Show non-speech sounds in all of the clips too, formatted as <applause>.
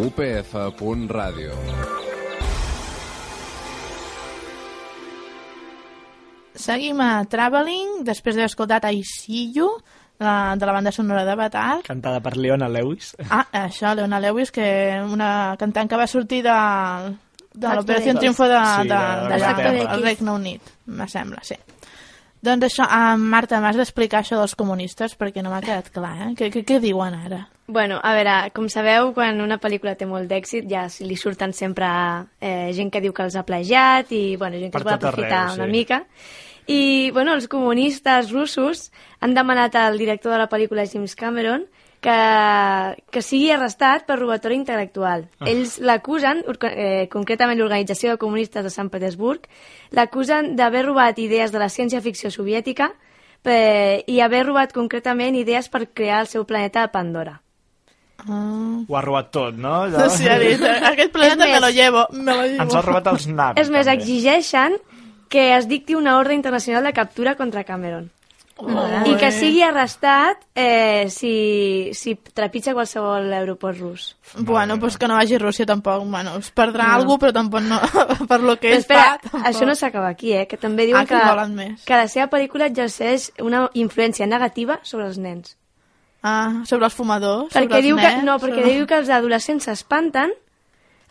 UPF.ràdio Seguim a Traveling, després d'haver escoltat I See You, la, de la banda sonora d'Avatar. Cantada per Leona Lewis. Ah, això, Leona Lewis, que una cantant que va sortir de, de l'Operació. Triunfo de, Sí, de, de- de, de de, X. Regne Unit, me sembla, sí. Doncs això, ah, Marta, m'has d'explicar això dels comunistes perquè no m'ha quedat clar, eh? Què, què, què diuen ara? Bueno, a veure, com sabeu, quan una pel·lícula té molt d'èxit ja li surten sempre eh, gent que diu que els ha plagiat i bueno, gent que Per es vol aprofitar arreu, una sí. mica. I bueno, els comunistes russos han demanat al director de la pel·lícula James Cameron que, que sigui arrestat per robatori intel·lectual. Ah. Ells l'acusen, eh, concretament l'Organització de Comunistes de Sant Petersburg, l'acusen d'haver robat idees de la ciència-ficció soviètica eh, i haver robat concretament idees per crear el seu planeta Pandora. Ah. Ho ha robat tot, no? Allò? Sí, ha dit, <laughs> aquest planeta És me més- lo llevo, me lo llevo. Ens ha robat els navis. És més, també. exigeixen que es dicti una ordre internacional de captura contra Cameron. Oh, I que sigui arrestat eh, si, si trepitja qualsevol aeroport rus. Bueno, pues que no vagi a Rússia tampoc. Bueno, es perdrà No. alguna però tampoc no, <laughs> per lo que Però espera, fa. Tampoc. això no s'acaba aquí, eh? Que també diuen Ah, que que, que la seva pel·lícula exerceix una influència negativa sobre els nens. Ah, sobre els fumadors, sobre Perquè els diu nens... que, no, perquè sobre... diu que els adolescents s'espanten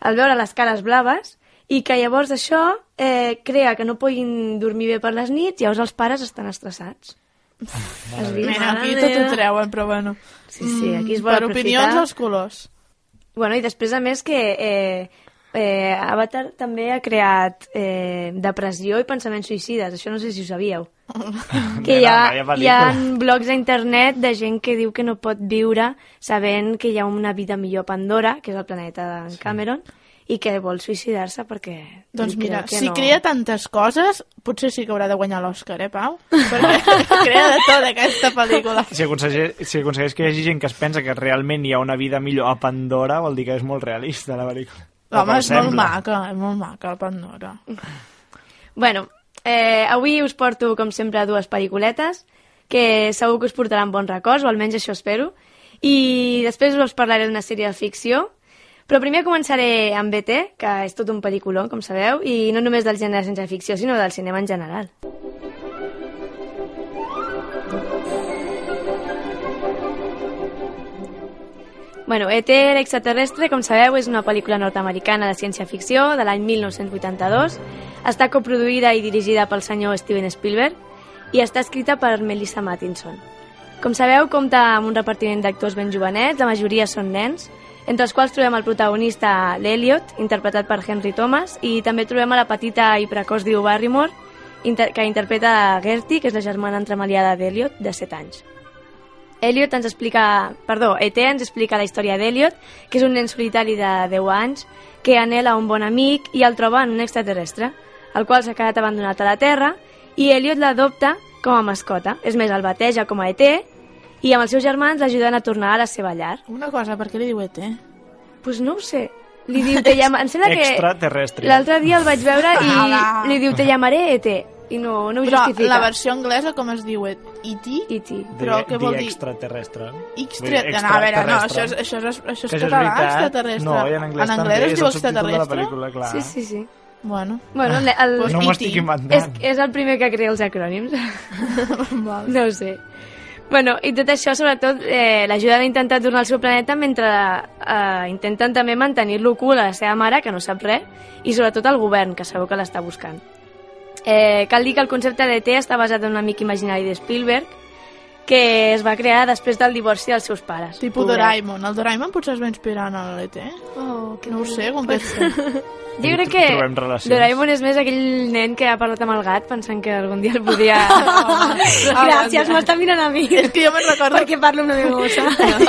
al veure les cares blaves i que llavors això eh, crea que no puguin dormir bé per les nits i llavors els pares estan estressats. Has vist? Mira, aquí tot ho treuen, però bueno. Sí, sí, aquí es Mm, vol Per opinions aprofitar. els colors. Bueno, i després, a més, que eh, eh, Avatar també ha creat eh, depressió i pensaments suïcides. Això no sé si ho sabíeu. <laughs> que hi ha, hi ha blogs a internet de gent que diu que no pot viure sabent que hi ha una vida millor a Pandora, que és el planeta d'en Cameron, i que vol suïcidar-se perquè... Doncs mira, que si no. crea tantes coses, potser sí que haurà de guanyar l'Òscar, eh, Pau? Perquè <laughs> crea de tot aquesta pel·lícula. Si aconsegueix, si aconsegueix que hi hagi gent que es pensa que realment hi ha una vida millor a Pandora, vol dir que és molt realista la pel·lícula. Home, és molt maca, és molt maca, Pandora. Bueno, eh, avui us porto, com sempre, dues pel·lículetes que segur que us portaran bons records, o almenys això espero. I després us parlaré d'una sèrie de ficció. Però primer començaré amb BT, que és tot un pel·lículon, com sabeu, i no només del gènere ciència ficció, sinó del cinema en general. Bueno, E E.T. l'extraterrestre, com sabeu, és una pel·lícula nord-americana de ciència-ficció de l'any 1982. Està coproduïda i dirigida pel senyor Steven Spielberg i està escrita per Melissa Mattinson. Com sabeu, compta amb un repartiment d'actors ben jovenets, la majoria són nens, entre els quals trobem el protagonista l'Eliot, interpretat per Henry Thomas, i també trobem a la petita i precoç Drew Barrymore, inter que interpreta Gertie, que és la germana entremaliada d'Eliot, de 7 anys. Elliot ens explica, perdó, ET ens explica la història d'Elliot, que és un nen solitari de 10 anys que anela un bon amic i el troba en un extraterrestre, el qual s'ha quedat abandonat a la Terra i Elliot l'adopta com a mascota. És més, el bateja com a ET i amb els seus germans l'ajuden a tornar a la seva llar. Una cosa, per què li diu E ET? Pues no ho sé. Li diu, te llama... Em sembla que Extraterrestre. l'altre dia el vaig veure i Ah. li diu, te llamaré ET. I no, no ho Però justifica. la versió anglesa com es diu? E E.T.? E.T. Però The- què vol dir? extraterrestre. Extra... Vull dir, No, a veure, no, això és, extraterrestre. això és, això és és català, veritat. extraterrestre. No, i en anglès, en també, anglès es és diu el subtítol de la extraterrestre? pel·lícula, clar. Sí, sí, sí. Bueno, Bueno, el, Pues No m'ho estic És, inventant. és el primer que crea els acrònims. <laughs> no ho sé. Bueno, i tot això, sobretot, eh, l'ajuden a intentar tornar al seu planeta mentre eh, intenten també mantenir-lo ocult a la seva mare, que no sap res, i sobretot al govern, que sabeu que l'està buscant. Eh, cal dir que el concepte d'ET està basat en un amic imaginari de Spielberg, que es va crear després del divorci dels seus pares. Pobret. Doraemon. El Doraemon potser es va inspirar en l'ET. Oh, que No ho sé, com pot <laughs> ser. Jo crec que. Doraemon és més aquell nen que ha parlat amb el gat pensant que algun dia el podia... <laughs> Gràcies, m'està mirant a mi. És que jo me'n recordo... Perquè parlo amb la meva gossa.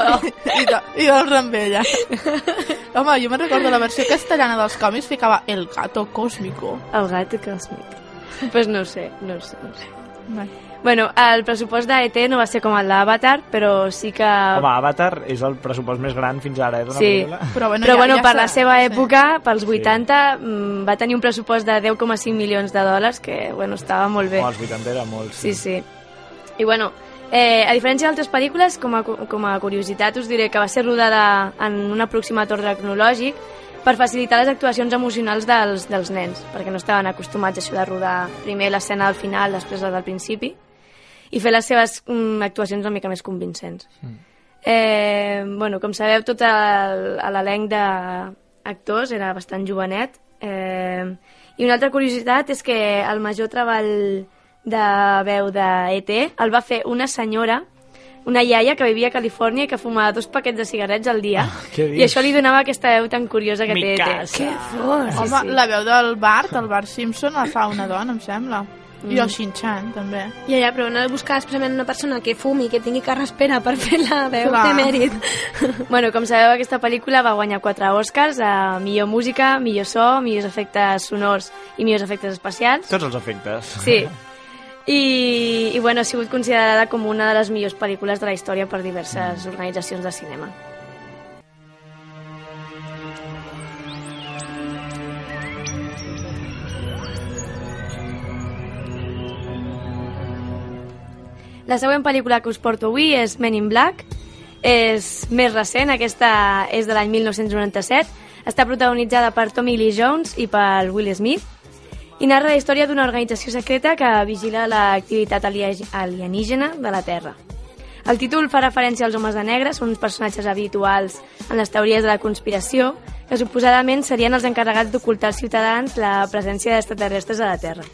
<laughs> I, do, i doncs amb ella. Home, jo me'n recordo la versió castellana dels còmics ficava El gato cósmico. el gat còsmic. Doncs pues no sé, no sé, no sé. Vale. Bueno, el pressupost d'ET no va ser com el d'Avatar, però sí que... Home, Avatar és el pressupost més gran fins ara, eh, d'una Sí. pel·lícula. Però bueno, Però ja, bueno, ja per s'ha- la seva sí. època, pels 80, mm, va tenir un pressupost de 10,5 milions de dòlars, que bueno, estava molt bé. Oh, als 80 era molt, Sí, sí. I bueno, eh, a diferència d'altres pel·lícules, com a, com a curiositat us diré que va ser rodada en un aproximat ordre cronològic per facilitar les actuacions emocionals dels, dels nens, perquè no estaven acostumats a això de rodar primer l'escena al final, després la del principi, i fer les seves mm, actuacions una mica més convincents. Eh, bueno, com sabeu, tot el- l'elenc d'actors era bastant jovenet. Eh, I una altra curiositat és que el major treball de veu de E.T. el va fer una senyora, una iaia que vivia a Califòrnia i que fumava dos paquets de cigarrets al dia. què I això li donava aquesta veu tan curiosa que Mi té E.T. casa. Que fort! Home, Sí, sí. la veu del Bart, el Bart Simpson, la fa una dona, em sembla. I Mm. el Shin-Chan, també. Ja, ja, però no de buscar expressament una persona que fumi, que tingui carraspera per fer la veu Clar. de mèrit. <laughs> Bueno, com sabeu, aquesta pel·lícula va guanyar quatre Oscars a millor música, millor so, millors efectes sonors i millors efectes especials. Tots els efectes. Sí. <laughs> I, I bueno, ha sigut considerada com una de les millors pel·lícules de la història per diverses organitzacions de cinema. La següent pel·lícula que us porto avui és Men in Black. És més recent, aquesta és de l'any 1997. Està protagonitzada per Tommy Lee Jones i per Will Smith i narra la història d'una organització secreta que vigila l'activitat alie- alienígena de la Terra. El títol fa referència als homes de negre, són uns personatges habituals en les teories de la conspiració, que suposadament serien els encarregats d'ocultar als ciutadans la presència d'extraterrestres a la Terra.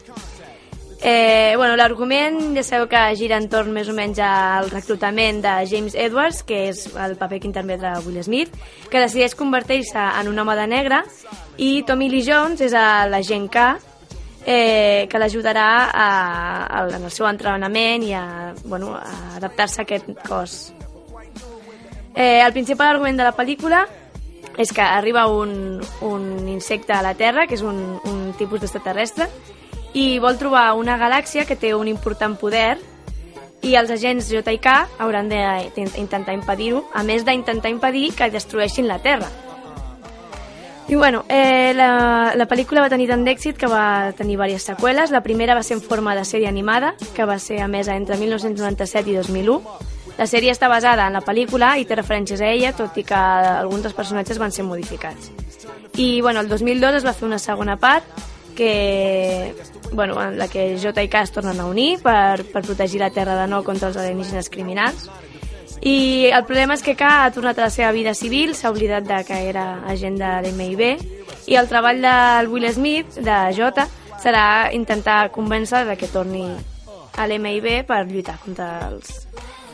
Eh, bueno, L'argument ja sabeu que gira entorn més o menys al reclutament de James Edwards, que és el paper que interpreta Will Smith, que decideix convertir-se en un home de negre, i Tommy Lee Jones és a l'agent K, eh, que l'ajudarà a- en el seu entrenament i a, bueno, a adaptar-se a aquest cos. Eh, el principal argument de la pel·lícula és que arriba un, un insecte a la Terra, que és un, un tipus d'extraterrestre, i vol trobar una galàxia que té un important poder i els agents J hauran d'intentar impedir-ho, a més d'intentar impedir que destrueixin la Terra. I bueno, eh, la, la pel·lícula va tenir tant d'èxit que va tenir diverses seqüeles. La primera va ser en forma de sèrie animada, que va ser emesa entre 1997 i 2001. La sèrie està basada en la pel·lícula i té referències a ella, tot i que alguns dels personatges van ser modificats. I bueno, el 2002 es va fer una segona part que, bueno, en la que J i K es tornen a unir per, per protegir la Terra de nou contra els alienígenes criminals. I el problema és que K ha tornat a la seva vida civil, s'ha oblidat de que era agent de l'MIB, i el treball del Will Smith, de J, serà intentar convèncer de que torni a l'MIB per lluitar contra els,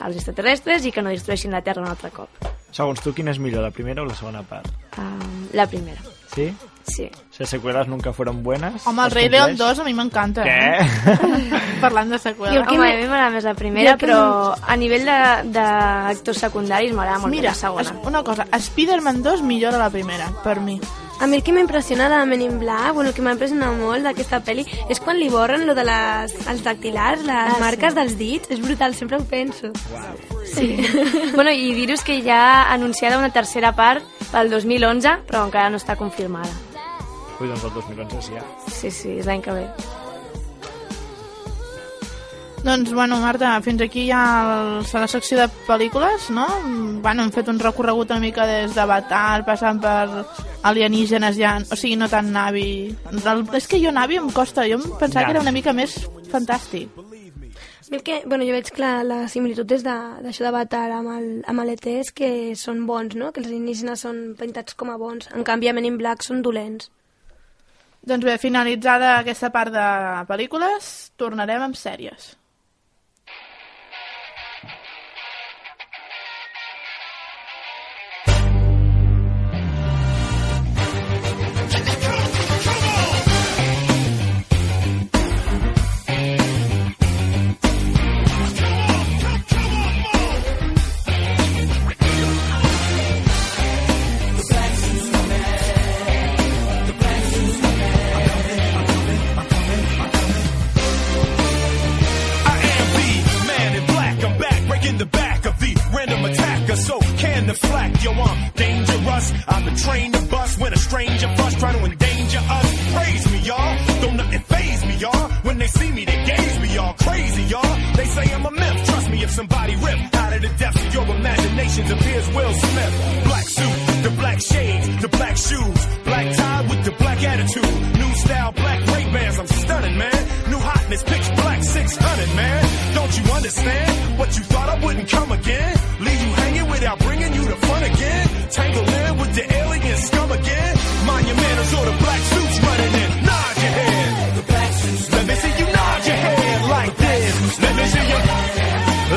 els extraterrestres i que no destrueixin la Terra un altre cop. Segons tu, quina és millor, la primera o la segona part? Um, la primera, Sí? sí. Si las secuelas nunca fueron buenas. Home, el ¿las Rei León compleix? 2 a mi m'encanta. Què? Eh? <laughs> Parlant de seqüela. Jo, Home, a mi m'agrada més la primera, Jo que però a nivell de- d'actors secundaris m'agrada molt Mira, la segona. es- una cosa, Spider-Man 2 millora la primera, per mi. A mi el que m'impressiona de Men in Black, bueno, el que m'ha impressionat molt d'aquesta pel·li, és quan li borren lo de les, els dactilars, les Ah, sí. marques dels dits. És brutal, sempre ho penso. Sí. bueno, i dir-vos que ja ha anunciada una tercera part pel 2011, però encara no està confirmada. Ui, doncs el 2011 sí, ja. Sí, sí, és l'any que ve. Doncs, bueno, Marta, fins aquí ja el, la secció de pel·lícules, no? Bueno, hem fet un recorregut una mica des d'Avatar, passant per alienígenes ja, o sigui, no tan navi. El, és que jo navi em costa, jo em pensava Ja. que era una mica més fantàstic. El que, bueno, jo veig que la, la similitud és de- d'això d'Avatar amb el, amb l'ET és que són bons, no? Que els alienígenes són pintats com a bons. En canvi, a Men in Black són dolents. Doncs bé, finalitzada aquesta part de pel·lícules, tornarem amb sèries. 600, man. Don't you understand? What you thought I wouldn't come again? Leave you hanging without bringing you to fun again? Tangle in with the alien scum again? Monumentals or the black suits running in. Nod your head. Let me see you nod your head like this. Let me see you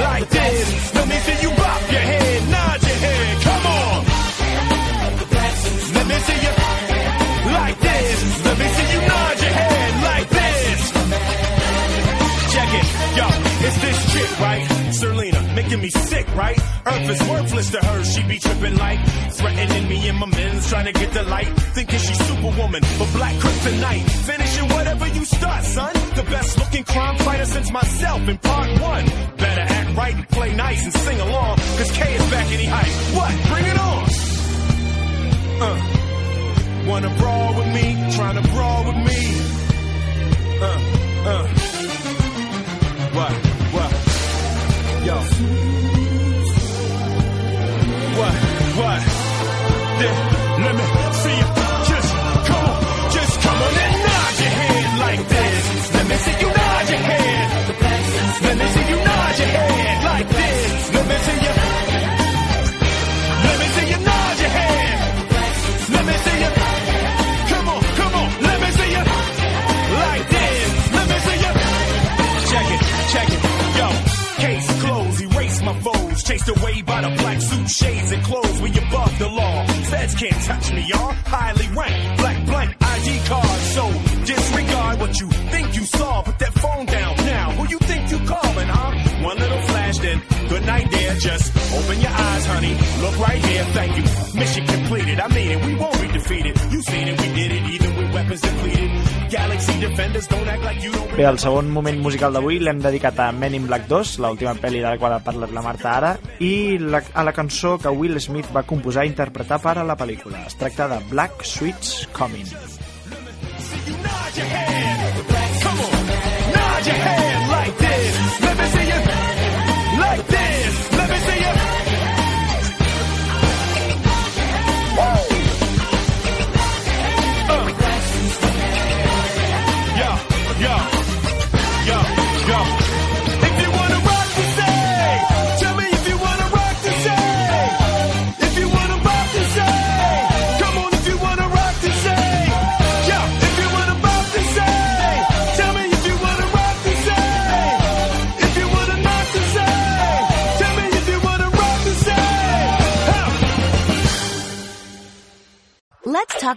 like this. Let me see right? Serlena, making me sick, right? Earth is worthless to her, she be tripping like threatening me and my men's trying to get the light, thinking she's superwoman, but black kryptonite. Finishing whatever you start, son. The best looking crime fighter since myself in part one. Better act right and play nice and sing along, cause K is back any height. What? Bring it on! Uh. Wanna brawl with me? Tryna brawl with me? Uh, uh. What? What? Yo. What? What? Let me can't touch me, y'all. Highly ranked. Black blank ID card. So disregard what you think you saw. Put that phone down now. Who you think you calling, huh? One little flash, then good night there. Just open your eyes, honey. Look right here. Thank you. Mission completed. I mean it. We won't be defeated. You seen it. We did it. Even with weapons depleted. Bé, el segon moment musical d'avui l'hem dedicat a Men in Black 2, l'última pel·li de la qual ha parlat la Marta ara, i la, a la cançó que Will Smith va composar i interpretar per a la pel·lícula. Es tracta de Black Sweets Coming. Nod your head.